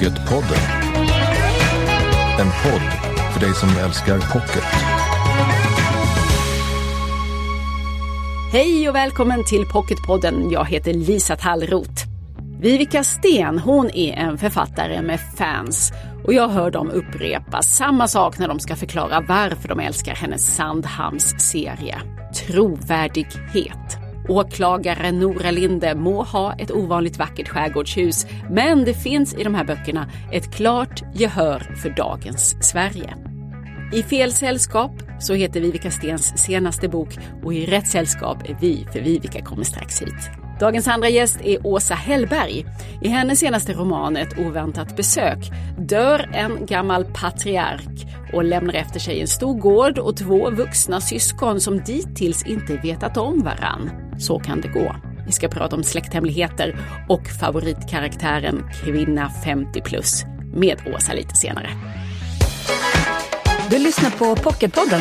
Pocketpodden. En podd för dig som älskar pocket. Hej och välkommen till Pocketpodden. Jag heter Lisa Tallroth. Vivica Sten, hon är en författare med fans och jag hör dem upprepa samma sak när de ska förklara varför de älskar hennes Sandhamns-serie. Trovärdighet. Åklagare Nora Linde må ha ett ovanligt vackert skärgårdshus, men det finns i de här böckerna ett klart gehör för dagens Sverige. I fel sällskap så heter Vivica Stens senaste bok och i rätt sällskap är vi, för Vivica kommer strax hit. Dagens andra gäst är Åsa Hellberg. I hennes senaste roman Ett oväntat besök dör en gammal patriark och lämnar efter sig en stor gård och två vuxna syskon som dittills inte vetat om varann. Så kan det gå. Vi ska prata om släkthemligheter och favoritkaraktären kvinna 50 plus med Åsa lite senare. Du lyssnar på Pocketpodden.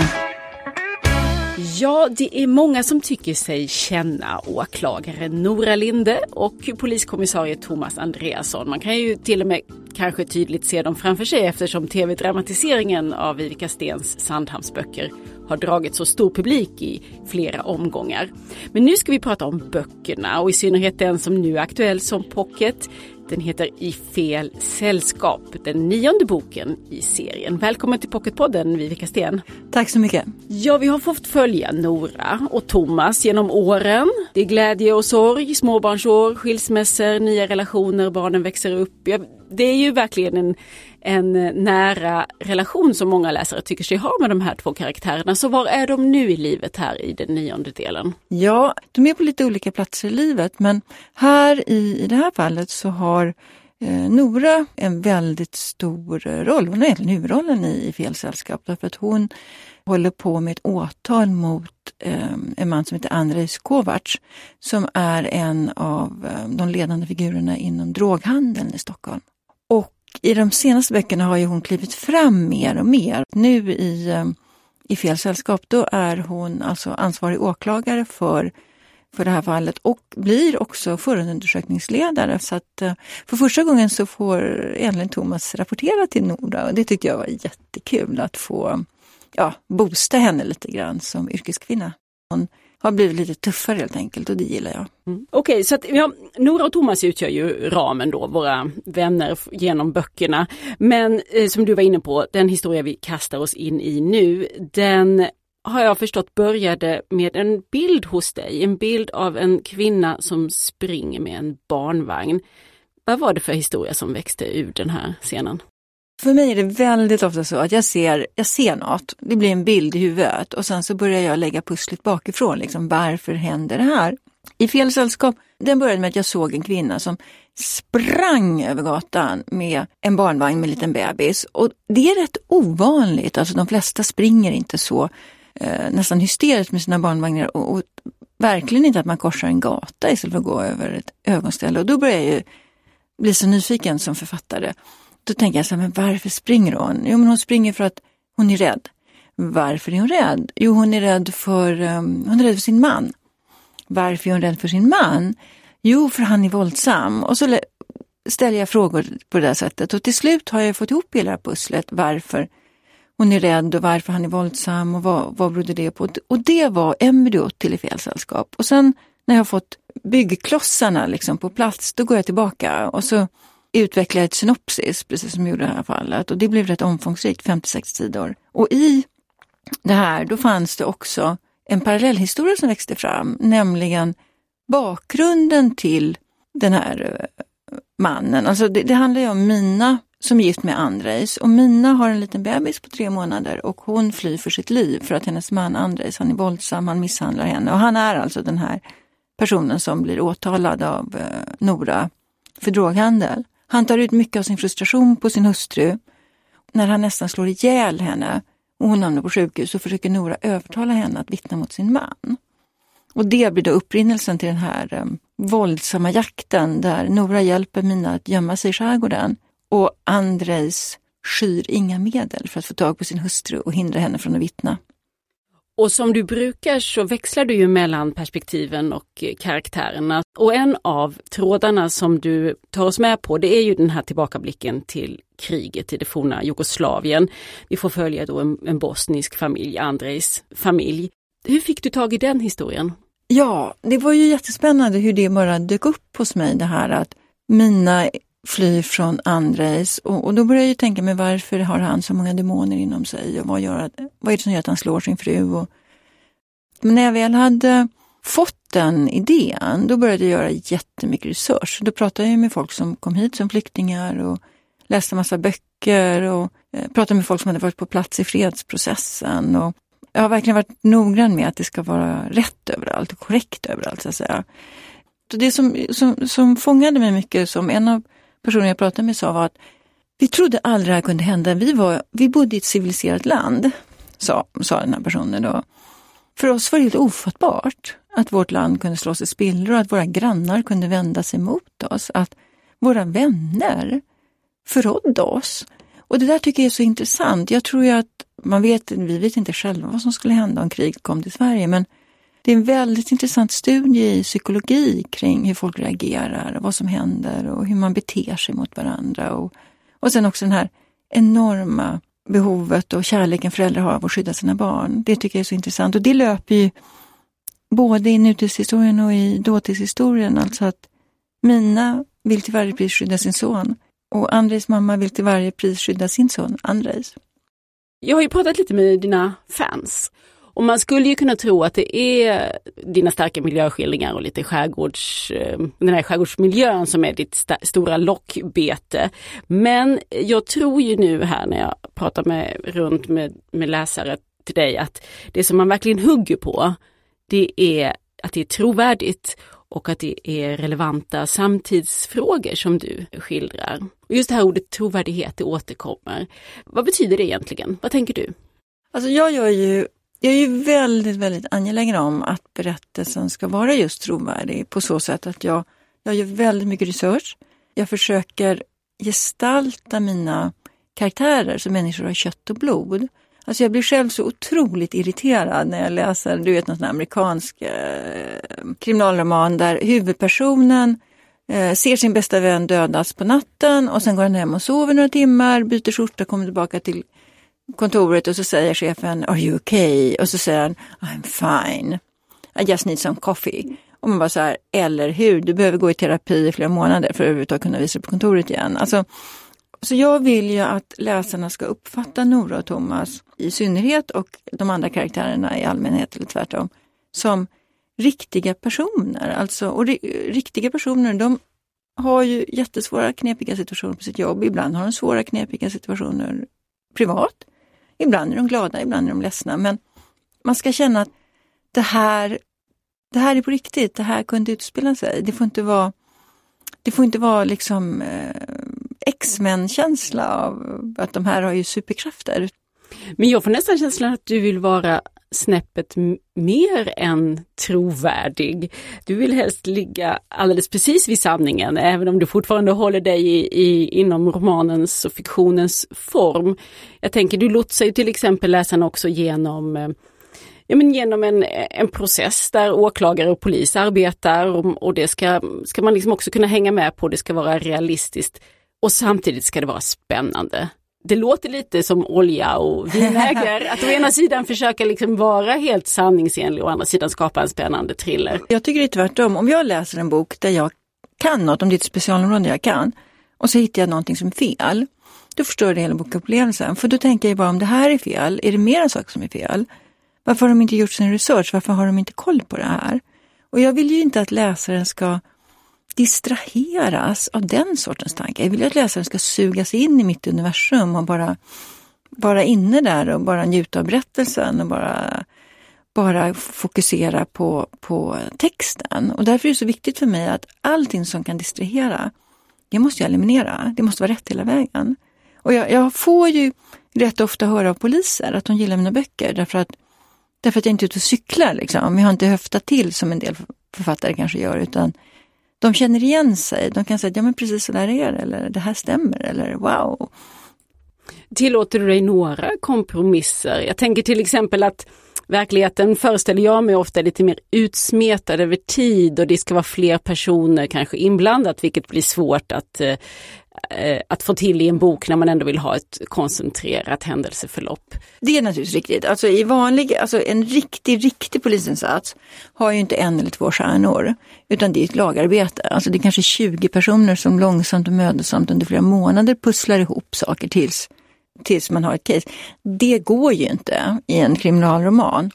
Ja, det är många som tycker sig känna åklagare Nora Linde och poliskommissarie Thomas Andreasson. Man kan ju till och med kanske tydligt se dem framför sig eftersom tv-dramatiseringen av Vivica Stens Sandhamnsböcker har dragit så stor publik i flera omgångar. Men nu ska vi prata om böckerna och i synnerhet den som nu är aktuell som pocket. Den heter I fel sällskap, den nionde boken i serien. Välkommen till Pocketpodden Vivica Sten. Tack så mycket. Ja, vi har fått följa Nora och Thomas genom åren. Det är glädje och sorg, småbarnsår, skilsmässor, nya relationer, barnen växer upp. Det är ju verkligen en, en eh, nära relation som många läsare tycker sig ha med de här två karaktärerna. Så var är de nu i livet här i den nionde delen? Ja, de är på lite olika platser i livet men här i, i det här fallet så har eh, Nora en väldigt stor roll. Hon har egentligen huvudrollen i, i Fel sällskap därför att hon håller på med ett åtal mot eh, en man som heter Andrejs Kovacs som är en av eh, de ledande figurerna inom droghandeln i Stockholm. I de senaste böckerna har ju hon klivit fram mer och mer. Nu i, eh, i Fel sällskap, då är hon alltså ansvarig åklagare för, för det här fallet och blir också förundersökningsledare. Så att eh, för första gången så får Elin Thomas rapportera till Nora och det tyckte jag var jättekul att få ja, boosta henne lite grann som yrkeskvinna. Hon har blivit lite tuffare helt enkelt och det gillar jag. Mm. Okej, okay, så att, ja, Nora och Thomas utgör ju ramen då, våra vänner genom böckerna. Men eh, som du var inne på, den historia vi kastar oss in i nu, den har jag förstått började med en bild hos dig, en bild av en kvinna som springer med en barnvagn. Vad var det för historia som växte ur den här scenen? För mig är det väldigt ofta så att jag ser, jag ser något, det blir en bild i huvudet och sen så börjar jag lägga pusslet bakifrån. Liksom, varför händer det här? I Fel sällskap, den började med att jag såg en kvinna som sprang över gatan med en barnvagn med en liten bebis. Och det är rätt ovanligt, alltså de flesta springer inte så eh, nästan hysteriskt med sina barnvagnar och, och, verkligen inte att man korsar en gata istället för att gå över ett ögonställe. Och då börjar jag ju bli så nyfiken som författare. Då tänker jag så här, men varför springer hon? Jo, men hon springer för att hon är rädd. Varför är hon rädd? Jo, hon är rädd för, um, hon är rädd för sin man. Varför är hon rädd för sin man? Jo, för han är våldsam. Och så ställer jag frågor på det där sättet och till slut har jag fått ihop hela pusslet varför hon är rädd och varför han är våldsam och vad, vad berodde det på? Och det var embryot till i fel sällskap. Och sen när jag har fått byggklossarna liksom på plats, då går jag tillbaka och så utveckla ett synopsis, precis som vi gjorde i det här fallet. Och det blev rätt omfångsrikt, 56 sidor. Och i det här, då fanns det också en parallellhistoria som växte fram, nämligen bakgrunden till den här eh, mannen. Alltså det, det handlar ju om Mina som är gift med Andrejs och Mina har en liten bebis på tre månader och hon flyr för sitt liv för att hennes man Andrejs, han är våldsam, han misshandlar henne och han är alltså den här personen som blir åtalad av eh, Nora för droghandel. Han tar ut mycket av sin frustration på sin hustru. När han nästan slår ihjäl henne och hon hamnar på sjukhus så försöker Nora övertala henne att vittna mot sin man. Och det blir då upprinnelsen till den här eh, våldsamma jakten där Nora hjälper Mina att gömma sig i skärgården och Andrejs skyr inga medel för att få tag på sin hustru och hindra henne från att vittna. Och som du brukar så växlar du ju mellan perspektiven och karaktärerna. Och en av trådarna som du tar oss med på det är ju den här tillbakablicken till kriget i det forna Jugoslavien. Vi får följa då en, en bosnisk familj, Andrejs familj. Hur fick du tag i den historien? Ja, det var ju jättespännande hur det bara dök upp hos mig det här att mina fly från Andrejs och, och, då började jag tänka mig varför har han så många demoner inom sig och vad, gör, vad är det som gör att han slår sin fru? Och, men när jag väl hade fått den idén, då började jag göra jättemycket research. Då pratade jag med folk som kom hit som flyktingar och läste massa böcker och eh, pratade med folk som hade varit på plats i fredsprocessen. Och jag har verkligen varit noggrann med att det ska vara rätt överallt och korrekt överallt. Så att säga. Det som, som, som fångade mig mycket, som en av Personer jag pratade med sa var att vi trodde aldrig det här kunde hända. Vi, var, vi bodde i ett civiliserat land, sa, sa den här personen då. För oss var det helt ofattbart att vårt land kunde slås i spillror, att våra grannar kunde vända sig mot oss, att våra vänner förrådde oss. Och det där tycker jag är så intressant. Jag tror ju att man vet, vi vet inte själva vad som skulle hända om kriget kom till Sverige, men det är en väldigt intressant studie i psykologi kring hur folk reagerar, vad som händer och hur man beter sig mot varandra. Och, och sen också den här enorma behovet och kärleken föräldrar har av att skydda sina barn. Det tycker jag är så intressant och det löper ju både i nutidshistorien och i dåtidshistorien. Alltså att Mina vill till varje pris skydda sin son och Andrejs mamma vill till varje pris skydda sin son Andrejs. Jag har ju pratat lite med dina fans och man skulle ju kunna tro att det är dina starka miljöskildringar och lite skärgårds, eh, den här skärgårdsmiljön som är ditt st stora lockbete. Men jag tror ju nu här när jag pratar med, runt med, med läsare till dig att det som man verkligen hugger på, det är att det är trovärdigt och att det är relevanta samtidsfrågor som du skildrar. Och just det här ordet trovärdighet, det återkommer. Vad betyder det egentligen? Vad tänker du? Alltså jag gör ju jag är ju väldigt, väldigt angelägen om att berättelsen ska vara just trovärdig på så sätt att jag, jag gör väldigt mycket research. Jag försöker gestalta mina karaktärer som människor av kött och blod. Alltså jag blir själv så otroligt irriterad när jag läser du vet, någon amerikansk eh, kriminalroman där huvudpersonen eh, ser sin bästa vän dödas på natten och sen går han hem och sover några timmar, byter skjorta, kommer tillbaka till kontoret och så säger chefen Are you okay? Och så säger han I'm fine. I just need some coffee. Och man bara så här, eller hur, du behöver gå i terapi i flera månader för att överhuvudtaget kunna visa dig på kontoret igen. Alltså, så jag vill ju att läsarna ska uppfatta Nora och Thomas i synnerhet och de andra karaktärerna i allmänhet eller tvärtom som riktiga personer. Alltså, och riktiga personer de har ju jättesvåra knepiga situationer på sitt jobb. Ibland har de svåra knepiga situationer privat. Ibland är de glada, ibland är de ledsna. Men man ska känna att det här, det här är på riktigt, det här kunde utspela sig. Det får inte vara, det får inte vara liksom eh, X-Men-känsla av att de här har ju superkrafter. Men jag får nästan känslan att du vill vara snäppet mer än trovärdig. Du vill helst ligga alldeles precis vid sanningen, även om du fortfarande håller dig i, i, inom romanens och fiktionens form. Jag tänker, du lotsar ju till exempel läsaren också genom eh, ja, men genom en, en process där åklagare och polis arbetar och, och det ska, ska man liksom också kunna hänga med på, det ska vara realistiskt och samtidigt ska det vara spännande det låter lite som olja och vinäger. Att å ena sidan försöka liksom vara helt sanningsenlig och å andra sidan skapa en spännande thriller. Jag tycker det är tvärtom. Om jag läser en bok där jag kan något, om det är ett specialområde jag kan, och så hittar jag någonting som är fel, då förstör det hela bokupplevelsen. För då tänker jag bara om det här är fel, är det mera saker som är fel? Varför har de inte gjort sin research? Varför har de inte koll på det här? Och jag vill ju inte att läsaren ska distraheras av den sortens tankar. Jag vill att läsaren ska sugas in i mitt universum och bara vara inne där och bara njuta av berättelsen och bara, bara fokusera på, på texten. Och därför är det så viktigt för mig att allting som kan distrahera, det måste jag eliminera. Det måste vara rätt hela vägen. Och jag, jag får ju rätt ofta höra av poliser att de gillar mina böcker därför att, därför att jag inte är ute och cyklar. Liksom. Jag har inte höftat till som en del författare kanske gör utan de känner igen sig. De kan säga, ja men precis så där är det, eller det här stämmer, eller wow. Tillåter du dig några kompromisser? Jag tänker till exempel att Verkligheten föreställer jag mig ofta lite mer utsmetad över tid och det ska vara fler personer kanske inblandat vilket blir svårt att, eh, Eh, att få till i en bok när man ändå vill ha ett koncentrerat händelseförlopp. Det är naturligtvis riktigt. Alltså, i vanlig, alltså en riktig, riktig polisinsats har ju inte en eller två stjärnor. Utan det är ett lagarbete. Alltså det är kanske 20 personer som långsamt och mödosamt under flera månader pusslar ihop saker tills tills man har ett case. Det går ju inte i en kriminalroman.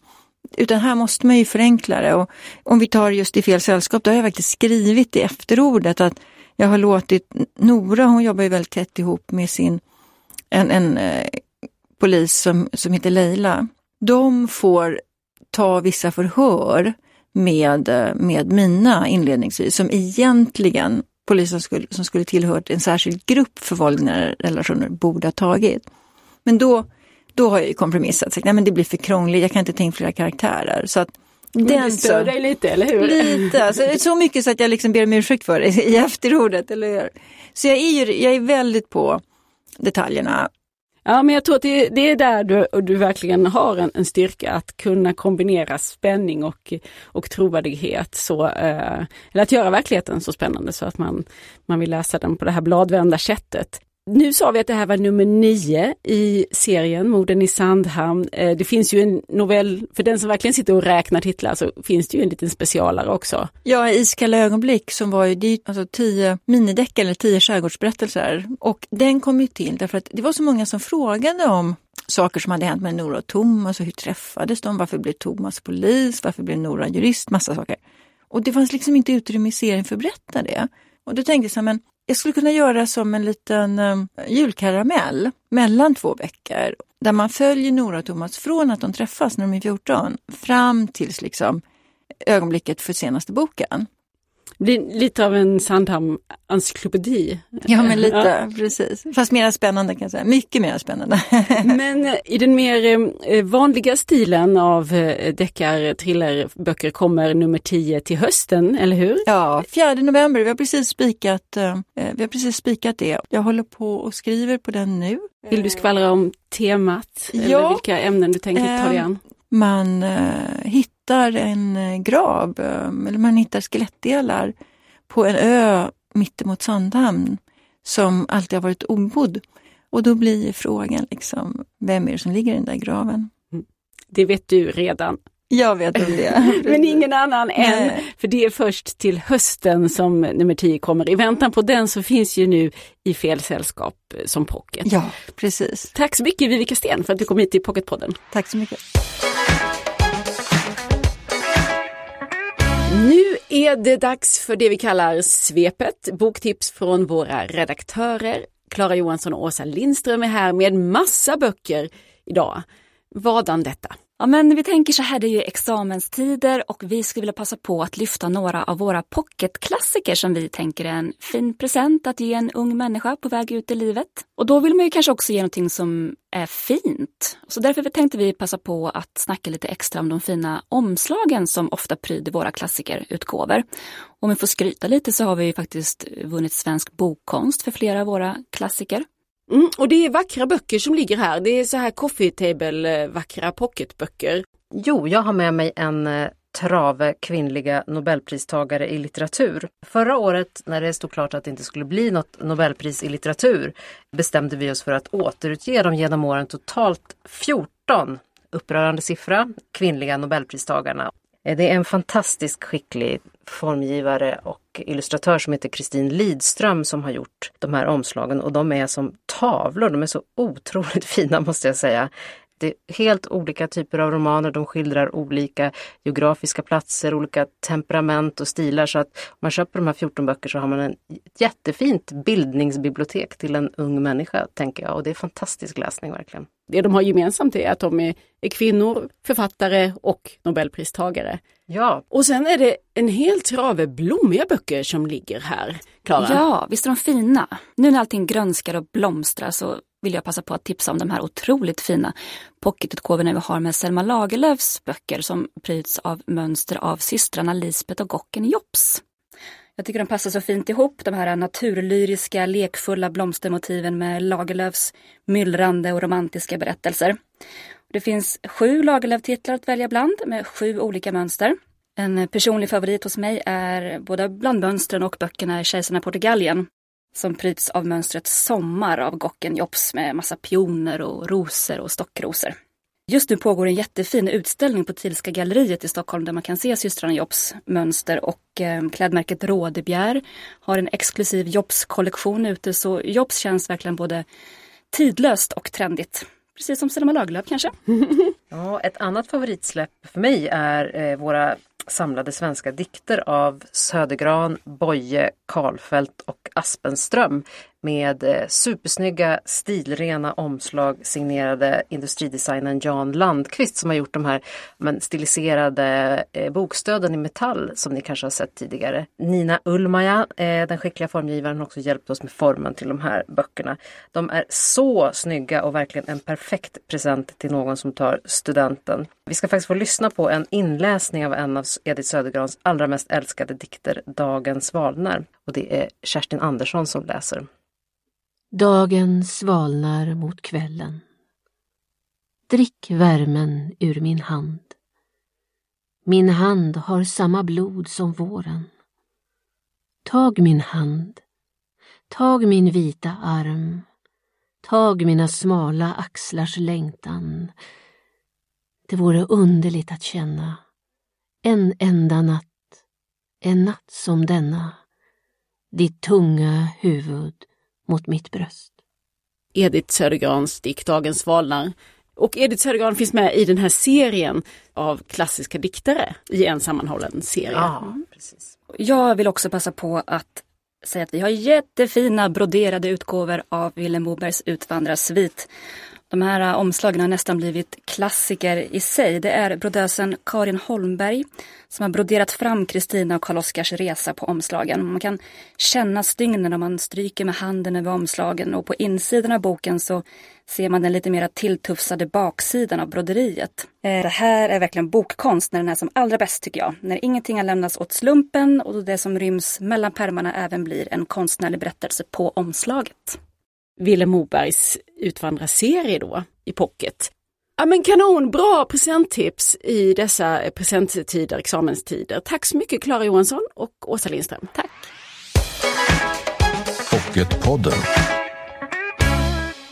Utan här måste man ju förenkla det. Och om vi tar just i fel sällskap, då har jag faktiskt skrivit i efterordet att jag har låtit Nora, hon jobbar ju väldigt tätt ihop med sin en, en eh, polis som, som heter Leila. De får ta vissa förhör med, eh, med mina inledningsvis, som egentligen polisen skulle, som skulle tillhört en särskild grupp för våld i nära relationer borde ha tagit. Men då, då har jag ju kompromissat, sagt, nej men det blir för krångligt, jag kan inte ta in flera karaktärer. Så att, den det stör dig lite, eller hur? Lite, alltså, så mycket så att jag liksom ber om ursäkt för det i efterordet. Eller hur? Så jag är, ju, jag är väldigt på detaljerna. Ja, men jag tror att det, det är där du, du verkligen har en, en, styrka att kunna kombinera spänning och, och trovärdighet. Så, eh, eller att göra verkligheten så spännande så att man, man vill läsa den på det här bladvända sättet. Nu sa vi att det här var nummer nio i serien Morden i Sandhamn. Eh, det finns ju en novell, för den som verkligen sitter och räknar titlar så finns det ju en liten specialare också. Ja, Iskalla ögonblick som var ju alltså tio minideckare eller tio skärgårdsberättelser. Och den kom ju till därför att det var så många som frågade om saker som hade hänt med Nora och Thomas och hur träffades de? Varför blev Thomas polis? Varför blev Nora jurist? Massa saker. Och det fanns liksom inte utrymme i serien för att berätta det. Och då tänkte jag så här, men jag skulle kunna göra som en liten um, julkaramell mellan två veckor där man följer Nora och Thomas från att de träffas när de är 14 fram tills liksom eh, ögonblicket för senaste boken. Blir lite av en Sandhamn-encyklopedi. Ja, men lite, ja. precis. Fast mer spännande kan jag säga. Mycket mer spännande. men eh, i den mer eh, vanliga stilen av eh, deckar thrillerböcker kommer nummer 10 till hösten, eller hur? Ja, 4 november. Vi har precis spikat, vi har precis spikat det. Jag håller på och skriver på den nu. Vill du skvallra om temat? Ja. Eller vilka ämnen du tänker ta dig an? Man hittar hittar en eh, grav, eh, eller man hittar skelettdelar på en ö mittemot Sandhamn som alltid har varit obodd. Och då blir frågan liksom, vem är det som ligger i den där graven? Mm. Det vet du redan. Jag vet om det. Men ingen annan än, för det är först till hösten som nummer 10 kommer. I väntan på den så finns ju nu i fel sällskap eh, som pocket. Ja, precis. Tack så mycket Vivica Sten för att du kom hit till Pocketpodden. Tack så mycket. Nu är det dags för det vi kallar svepet, boktips från våra redaktörer. Klara Johansson och Åsa Lindström är här med massa böcker idag. Vadan detta? Ja, men vi tänker så här, det är ju examenstider och vi skulle vilja passa på att lyfta några av våra pocketklassiker som vi tänker är en fin present att ge en ung människa på väg ut i livet. Och då vill man ju kanske också ge någonting som är fint. Så därför tänkte vi passa på att snacka lite extra om de fina omslagen som ofta pryder våra klassikerutgåvor. Om vi får skryta lite så har vi ju faktiskt vunnit svensk bokkonst för flera av våra klassiker. Mm, och det är vackra böcker som ligger här. Det är så här coffee table eh, vackra pocketböcker. Jo, jag har med mig en eh, trave kvinnliga nobelpristagare i litteratur. Förra året när det stod klart att det inte skulle bli något nobelpris i litteratur bestämde vi oss för att återutge de genom åren totalt 14 upprörande siffra kvinnliga nobelpristagarna. Eh, det är en fantastiskt skicklig formgivare och illustratör som heter Kristin Lidström som har gjort de här omslagen och de är som tavlor. De är så otroligt fina måste jag säga. Det är helt olika typer av romaner. De skildrar olika geografiska platser, olika temperament och stilar. Så att om man köper de här 14 böcker så har man en jättefint bildningsbibliotek till en ung människa, tänker jag. Och det är fantastisk läsning verkligen. Det de har gemensamt är att de är, är kvinnor, författare och nobelpristagare. Ja. Och sen är det en hel trave blommiga böcker som ligger här. Klara? Ja, visst är de fina. Nu när allting grönskar och blomstrar så vill jag passa på att tipsa om de här otroligt fina pocketutgåvorna vi har med Selma Lagerlöfs böcker som pryds av mönster av systrarna Lisbeth och Gocken Jops. Jag tycker de passar så fint ihop, de här naturlyriska, lekfulla blomstermotiven med Lagerlöfs myllrande och romantiska berättelser. Det finns sju Lagerlöf-titlar att välja bland med sju olika mönster. En personlig favorit hos mig är både bland mönstren och böckerna Kejsarna Portugalien som pryds av mönstret Sommar av Gocken Jops med massa pioner och rosor och stockrosor. Just nu pågår en jättefin utställning på Tilska galleriet i Stockholm där man kan se systrarna Jobs mönster och eh, klädmärket Rådebjer har en exklusiv Jobs-kollektion ute så Jobs känns verkligen både tidlöst och trendigt. Precis som Selma Lagerlöf kanske. Ja, ett annat favoritsläpp för mig är eh, våra samlade svenska dikter av Södergran, Boye, Karlfeldt och Aspenström med eh, supersnygga stilrena omslag signerade industridesignern Jan Landqvist som har gjort de här men, stiliserade eh, bokstöden i metall som ni kanske har sett tidigare. Nina Ulmaja, eh, den skickliga formgivaren, har också hjälpt oss med formen till de här böckerna. De är så snygga och verkligen en perfekt present till någon som tar studenten. Vi ska faktiskt få lyssna på en inläsning av en av Edith Södergrans allra mest älskade dikter, Dagens svalnar. Och det är Kerstin Andersson som läser. Dagen svalnar mot kvällen. Drick värmen ur min hand. Min hand har samma blod som våren. Tag min hand. Tag min vita arm. Tag mina smala axlars längtan. Det vore underligt att känna en enda natt, en natt som denna, ditt tunga huvud mot mitt bröst. Edith Södergrans dikt Dagens svalnar. Och Edith Södergran finns med i den här serien av klassiska diktare i en sammanhållen serie. Ja, precis. Jag vill också passa på att säga att vi har jättefina broderade utgåvor av Vilhelm Mobergs Utvandrarsvit. De här äh, omslagen har nästan blivit klassiker i sig. Det är brodösen Karin Holmberg som har broderat fram Kristina och Karl-Oskars resa på omslagen. Man kan känna stygnen när man stryker med handen över omslagen och på insidan av boken så ser man den lite mer tilltufsade baksidan av broderiet. Eh, det här är verkligen bokkonst när den är som allra bäst tycker jag. När ingenting har lämnats åt slumpen och det som ryms mellan pärmarna även blir en konstnärlig berättelse på omslaget. Vilhelm Mobergs utvandrarserie då i pocket. Ja men kanon, bra presenttips i dessa presenttider, examenstider. Tack så mycket Klara Johansson och Åsa Lindström. Tack! Pocketpodden.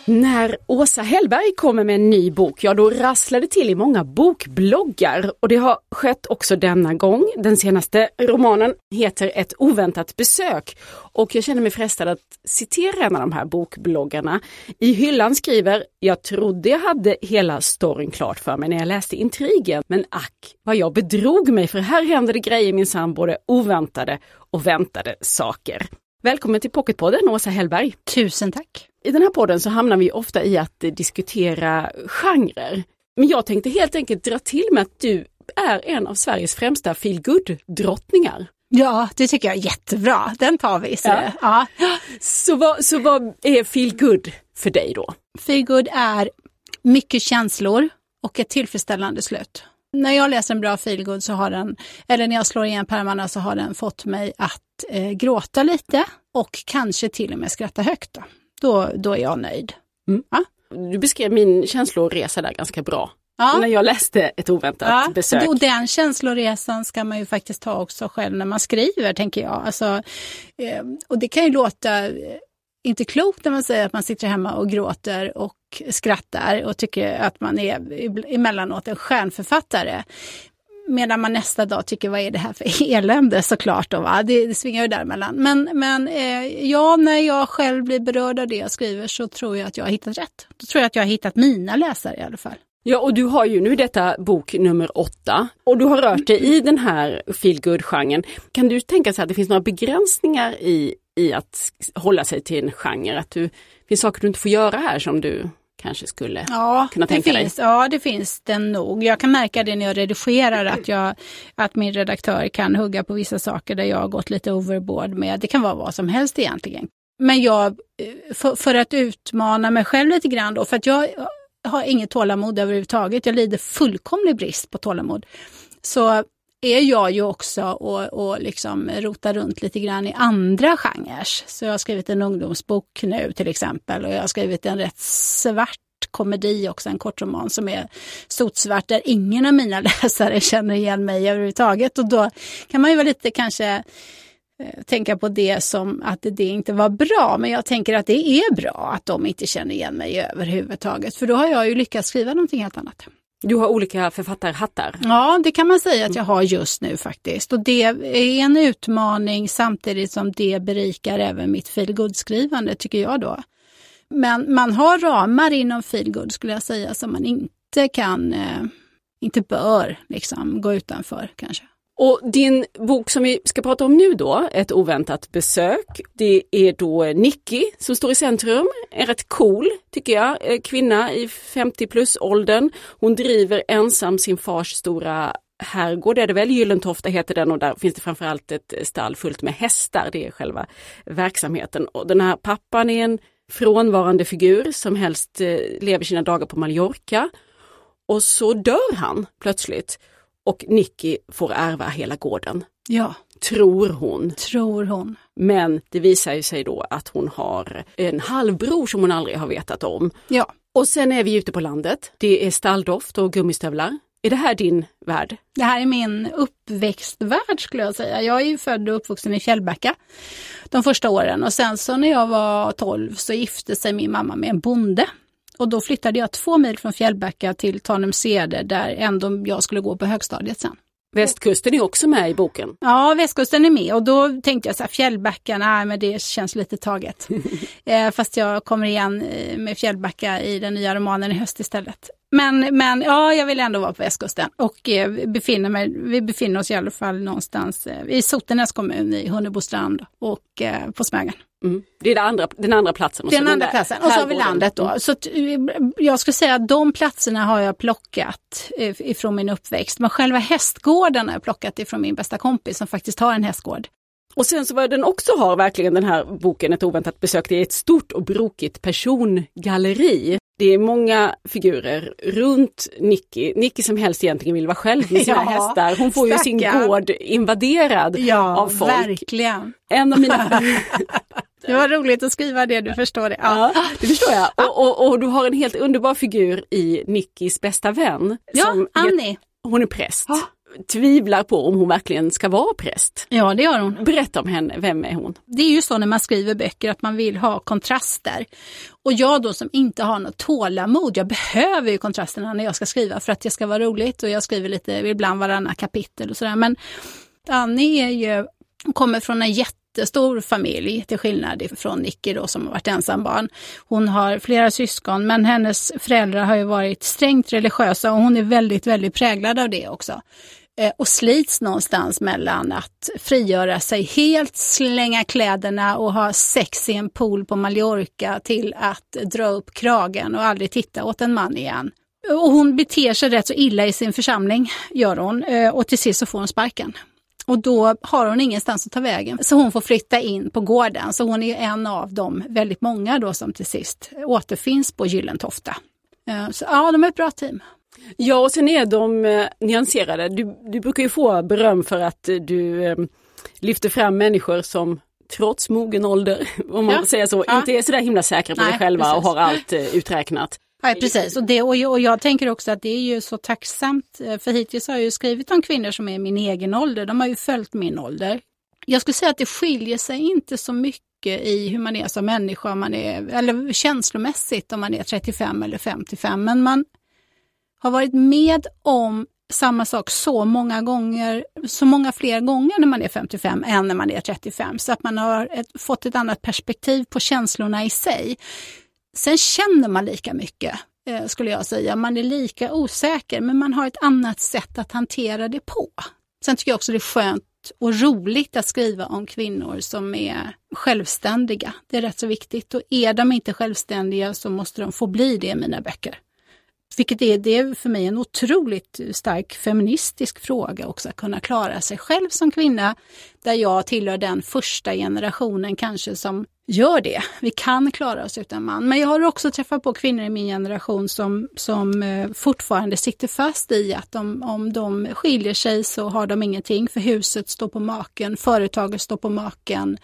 När Åsa Hellberg kommer med en ny bok, ja då rasslar det till i många bokbloggar och det har skett också denna gång. Den senaste romanen heter Ett oväntat besök och jag känner mig frestad att citera en av de här bokbloggarna. I hyllan skriver Jag trodde jag hade hela storyn klart för mig när jag läste intrigen, men ack vad jag bedrog mig för här händer det grejer minsann både oväntade och väntade saker. Välkommen till Pocketpodden Åsa Hellberg. Tusen tack! I den här podden så hamnar vi ofta i att diskutera genrer. Men jag tänkte helt enkelt dra till med att du är en av Sveriges främsta feelgood-drottningar. Ja, det tycker jag är jättebra. Den tar vi. Så, Ja. ja. Så vad, så vad är feelgood för dig då? Feelgood är mycket känslor och ett tillfredsställande slut. När jag läser en bra feelgood så har den, eller när jag slår igen pärmarna så har den fått mig att eh, gråta lite och kanske till och med skratta högt. Då, då, då är jag nöjd. Du beskrev min känsloresa där ganska bra. Ja. När jag läste ett oväntat Ja, besök. och den känsloresan ska man ju faktiskt ta också själv när man skriver, tänker jag. Alltså, eh, och det kan ju låta eh, inte klokt när man säger att man sitter hemma och gråter och skrattar och tycker att man är emellanåt en stjärnförfattare. Medan man nästa dag tycker, vad är det här för elände såklart. Då, va? Det, det svingar ju däremellan. Men, men eh, ja, när jag själv blir berörd av det jag skriver så tror jag att jag har hittat rätt. Då tror jag att jag har hittat mina läsare i alla fall. Ja, och du har ju nu detta bok nummer åtta och du har rört dig i den här feelgood-genren. Kan du tänka sig att det finns några begränsningar i, i att hålla sig till en genre? Att du, det finns saker du inte får göra här som du kanske skulle Ja, kunna det tänka finns, dig? ja, det finns det nog. Jag kan märka det när jag redigerar att, jag, att min redaktör kan hugga på vissa saker där jag har gått lite overboard med. Det kan vara vad som helst egentligen. Men jag, eh, för, för att utmana mig själv lite grann då, för att jag har inget tålamod överhuvudtaget. Jag lider fullkomlig brist på tålamod. Så är jag ju också och, och liksom rotar runt lite grann i andra genrer. Så jag har skrivit en ungdomsbok nu till exempel och jag har skrivit en rätt svart komedi också, en kortroman som är sotsvart där ingen av mina läsare känner igen mig överhuvudtaget. Och då kan man ju vara lite kanske eh, tänka på det som att det inte var bra. Men jag tänker att det är bra att de inte känner igen mig överhuvudtaget. För då har jag ju lyckats skriva någonting helt annat. Du har olika författarhattar. Ja, det kan man säga att jag har just nu faktiskt. Och det är en utmaning samtidigt som det berikar även mitt feelgood-skrivande tycker jag då. Men man har ramar inom feelgood skulle jag säga som man inte kan, eh, inte bör liksom gå utanför kanske. Och din bok som vi ska prata om nu då, Ett oväntat besök, det är då Nicky som står i centrum. En rätt cool, tycker jag, eh, kvinna i 50 plus åldern. Hon driver ensam sin fars stora herrgård är det väl, Gyllentofta heter den och där finns det framförallt ett stall fullt med hästar, det är själva verksamheten. Och den här pappan är en frånvarande figur som helst eh, lever sina dagar på Mallorca. Och så dör han plötsligt och Nicky får ärva hela gården. Ja. Tror hon. Tror hon. Men det visar ju sig då att hon har en halvbror som hon aldrig har vetat om. Ja. Och sen är vi ute på landet. Det är stalldoft och gummistövlar. Är det här din värld? Det här är min uppväxtvärld skulle jag säga. Jag är ju född och uppvuxen i Fjällbacka de första åren och sen så när jag var 12 så gifte sig min mamma med en bonde. Och då flyttade jag två mil från Fjällbacka till Tanumsede där ändå jag skulle gå på högstadiet sen. Västkusten är också med i boken. Ja, västkusten är med och då tänkte jag så här, Fjällbacka, nej men det känns lite taget. eh, fast jag kommer igen eh, med Fjällbacka i den nya romanen i höst istället. Men, men ja, jag vill ändå vara på västkusten och eh, befinner mig, vi befinner oss i alla fall någonstans eh, i Sotenäs kommun i Hunnebostrand och eh, på Smögen. Mm. Det är andra, den andra platsen. Och den andra platsen och så har vi landet då. Så eh, jag skulle säga att de platserna har jag plockat eh, ifrån min uppväxt. Men själva hästgården har jag plockat ifrån min bästa kompis som faktiskt har en hästgård. Och sen så vad den också har verkligen den här boken Ett oväntat besök, det är ett stort och brokigt persongalleri. Det är många figurer runt Nicky. Nicky som helst egentligen vill vara själv med sina ja, hästar. Hon får stackarn. ju sin gård invaderad ja, av folk. Verkligen. En av mina... Det var roligt att skriva det, du förstår det. Ja, ja det förstår jag. Och, och, och, du har en helt underbar figur i Nickis bästa vän. Ja, Annie. Hon är präst. Tvivlar på om hon verkligen ska vara präst. Ja, det gör hon. Berätta om henne, vem är hon? Det är ju så när man skriver böcker att man vill ha kontraster. Och jag då som inte har något tålamod, jag behöver ju kontrasterna när jag ska skriva för att det ska vara roligt och jag skriver lite ibland varannan kapitel och sådär. Men Annie är ju, kommer från en jätte jättestor familj till skillnad från Nicky då som har varit ensambarn. Hon har flera syskon men hennes föräldrar har ju varit strängt religiösa och hon är väldigt, väldigt präglad av det också. Eh, och slits någonstans mellan att frigöra sig helt, slänga kläderna och ha sex i en pool på Mallorca till att dra upp kragen och aldrig titta åt en man igen. Och hon beter sig rätt så illa i sin församling, gör hon. Eh, och till sist så får hon sparken. Och då har hon ingenstans att ta vägen. Så hon får flytta in på gården. Så hon är en av de väldigt många då som till sist återfinns på Gyllentofta. Eh, så ja, de är ett bra team. Ja, och sen är de eh, nyanserade. Du, du brukar ju få beröm för att du eh, lyfter fram människor som trots mogen ålder, om man ja. säger så, ja. inte är sådär himla säkra på sig själva precis. och har allt eh, uträknat. Ja, precis, och, det, och, jag, och jag tänker också att det är ju så tacksamt, eh, för hittills har jag ju skrivit om kvinnor som är min egen ålder, de har ju följt min ålder. Jag skulle säga att det skiljer sig inte så mycket i hur man är som människa, man är, eller känslomässigt om man är 35 eller 55, men man har varit med om samma sak så många gånger, så många fler gånger när man är 55 än när man är 35. Så att man har ett, fått ett annat perspektiv på känslorna i sig. Sen känner man lika mycket, eh, skulle jag säga. Man är lika osäker, men man har ett annat sätt att hantera det på. Sen tycker jag också det är skönt och roligt att skriva om kvinnor som är självständiga. Det är rätt så viktigt och är de inte självständiga så måste de få bli det i mina böcker. Vilket är, det är för mig en otroligt stark feministisk fråga också, att kunna klara sig själv som kvinna. Där jag tillhör den första generationen kanske som gör det. Vi kan klara oss utan man. Men jag har också träffat på kvinnor i min generation som, som eh, fortfarande sitter fast i att de, om de skiljer sig så har de ingenting för huset står på maken, företaget står på maken.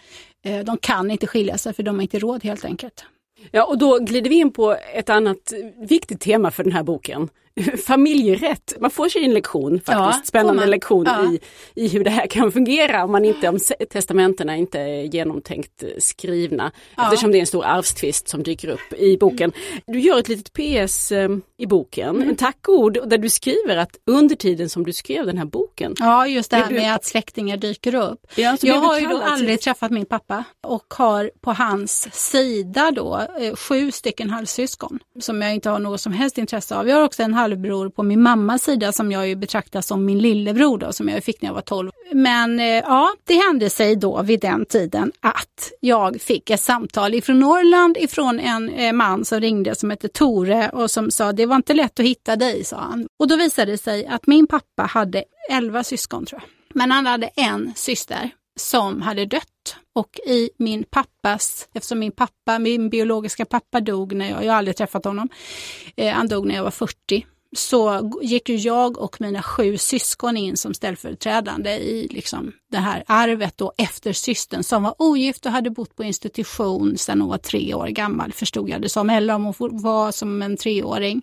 Eh, de kan inte skilja sig för de har inte råd helt enkelt. Ja, och då glider vi in på ett annat viktigt tema för den här boken. Familjerätt. Man får sig en lektion, faktiskt, Ja, spännande man. lektion Ja. i, i hur det här kan fungera om, man inte, om testamentena inte är genomtänkt eh, skrivna. Ja. Eftersom det är en stor arvstvist som dyker upp i boken. Du gör ett litet PS eh, i boken, Mm. en tackord där du skriver att under tiden som du skrev den här boken Ja, just det här Blev du- med att släktingar dyker upp. Ja, jag har ju då aldrig träffat min pappa och har på hans sida då eh, sju stycken halvsyskon som jag inte har något som helst intresse av. Jag har också en halvbror på min mammas sida som jag ju betraktar som min lillebror då, som jag fick när jag var 12. Men eh, ja, det hände sig då vid den tiden att jag fick ett samtal ifrån Norrland ifrån en eh, man som ringde som hette Tore och som sa det var inte lätt att hitta dig, sa han. Och då visade det sig att min pappa hade elva syskon tror jag. Men han hade en syster som hade dött. Och i min pappas, eftersom min pappa, min biologiska pappa dog när jag, jag har aldrig träffat honom, eh, han dog när jag var 40, så gick ju jag och mina sju syskon in som ställföreträdande i liksom det här arvet då efter systern som var ogift och hade bott på institution sedan hon var tre år gammal, förstod jag det som, eller om hon var som en treåring.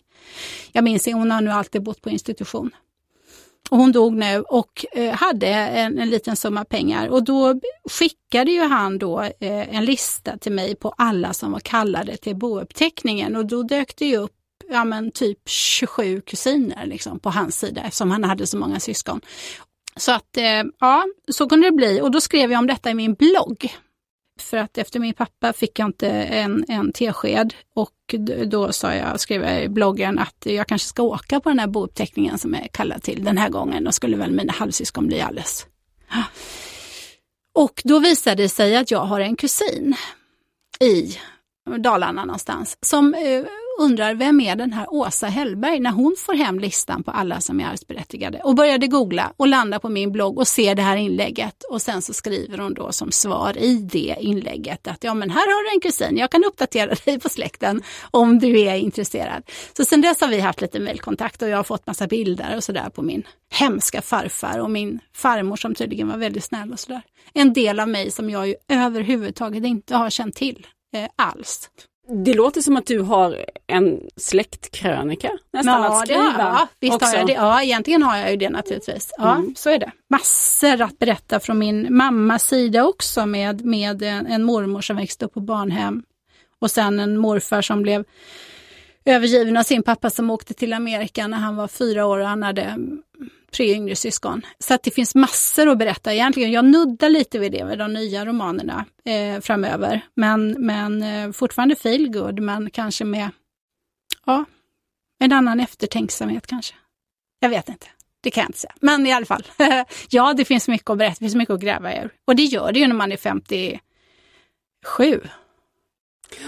Jag minns inte, hon har nu alltid bott på institution. Och hon dog nu och eh, hade en, en liten summa pengar och då skickade ju han då eh, en lista till mig på alla som var kallade till bouppteckningen och då dök det ju upp ja, men typ 27 kusiner liksom, på hans sida eftersom han hade så många syskon. Så att eh, ja, så kunde det bli och då skrev jag om detta i min blogg. För att efter min pappa fick jag inte en, en tesked och då sa jag, skrev jag i bloggen att jag kanske ska åka på den här bouppteckningen som jag kallar kallad till den här gången. Då skulle väl mina halvsyskon bli alldeles... Och då visade det sig att jag har en kusin i Dalarna någonstans som eh, undrar vem är den här Åsa Hellberg när hon får hem listan på alla som är arvsberättigade och började googla och landa på min blogg och ser det här inlägget och sen så skriver hon då som svar i det inlägget att ja men här har du en kusin, jag kan uppdatera dig på släkten om du är intresserad. Så sen dess har vi haft lite mejlkontakt och jag har fått massa bilder och sådär på min hemska farfar och min farmor som tydligen var väldigt snäll och sådär. En del av mig som jag ju överhuvudtaget inte har känt till eh, alls. Det låter som att du har en släktkrönika nästan att det skriva. jag. Visst också. har jag det. Ja, egentligen har jag ju det naturligtvis. Ja, så är det. Massor att berätta från min mammas sida också med, med en, mormor som växte upp på barnhem. Och sen en morfar som blev övergiven av sin pappa som åkte till Amerika när han var fyra år och han hade mm, tre yngre syskon. Så att det finns massor att berätta egentligen. Jag nuddar lite vid det med de nya romanerna eh, framöver. Men, men eh, fortfarande feel good men kanske med ja, en annan eftertänksamhet kanske. Jag vet inte. Det kan jag inte säga. Men i alla fall. ja, det finns mycket att berätta. Det finns mycket att gräva ur. Och det gör det ju när man är 57.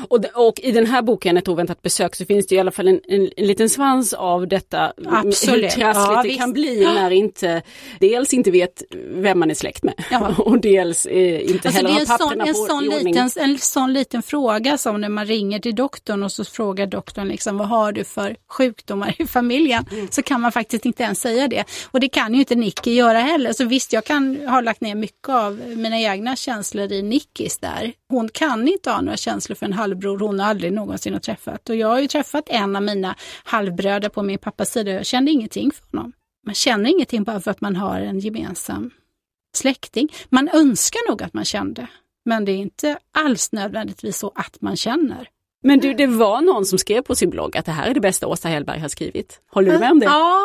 Och, och i den här boken, Ett oväntat besök, så finns det i alla fall en, en, en liten svans av detta. Absolut. Hur trassligt Ja, det visst. kan bli när inte dels inte vet vem man är släkt med Ja. och dels eh, inte Alltså heller har en sån, papperna en, på sån liten, en sån liten fråga som när man ringer till doktorn och så frågar doktorn liksom, vad har du för sjukdomar i familjen? Mm. Så kan man faktiskt inte ens säga det. Och det kan ju inte Nicky göra heller. Så visst, jag kan ha lagt ner mycket av mina egna känslor i Nickis där. Hon kan inte ha några känslor för en halvbror hon aldrig någonsin har träffat. Och jag har ju träffat en av mina halvbröder på min pappas sida. Jag kände ingenting för honom. Man känner ingenting bara för att man har en gemensam släkting. Man önskar nog att man kände, men det är inte alls nödvändigtvis så att man känner. Men du, det var någon som skrev på sin blogg att det här är det bästa Åsa Hellberg har skrivit. Håller du med om det? Ja,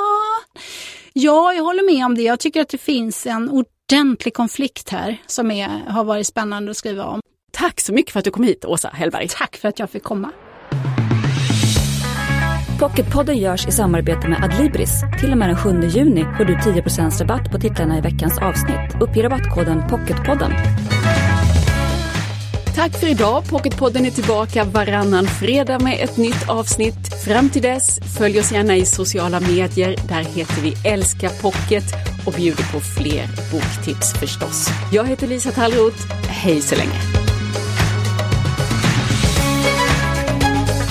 ja, jag håller med om det. Jag tycker att det finns en ordentlig konflikt här som är, har varit spännande att skriva om. Tack så mycket för att du kom hit Åsa Hellberg. Tack för att jag fick komma. Pocketpodden görs i samarbete med Adlibris. Till och med den 7 juni får du 10% rabatt på titlarna i veckans avsnitt. Uppge rabattkoden Pocketpodden. Tack för idag. Pocketpodden är tillbaka varannan fredag med ett nytt avsnitt. Fram till dess, följ oss gärna i sociala medier. Där heter vi Älska Pocket och bjuder på fler boktips förstås. Jag heter Lisa Tallroth. Hej så länge.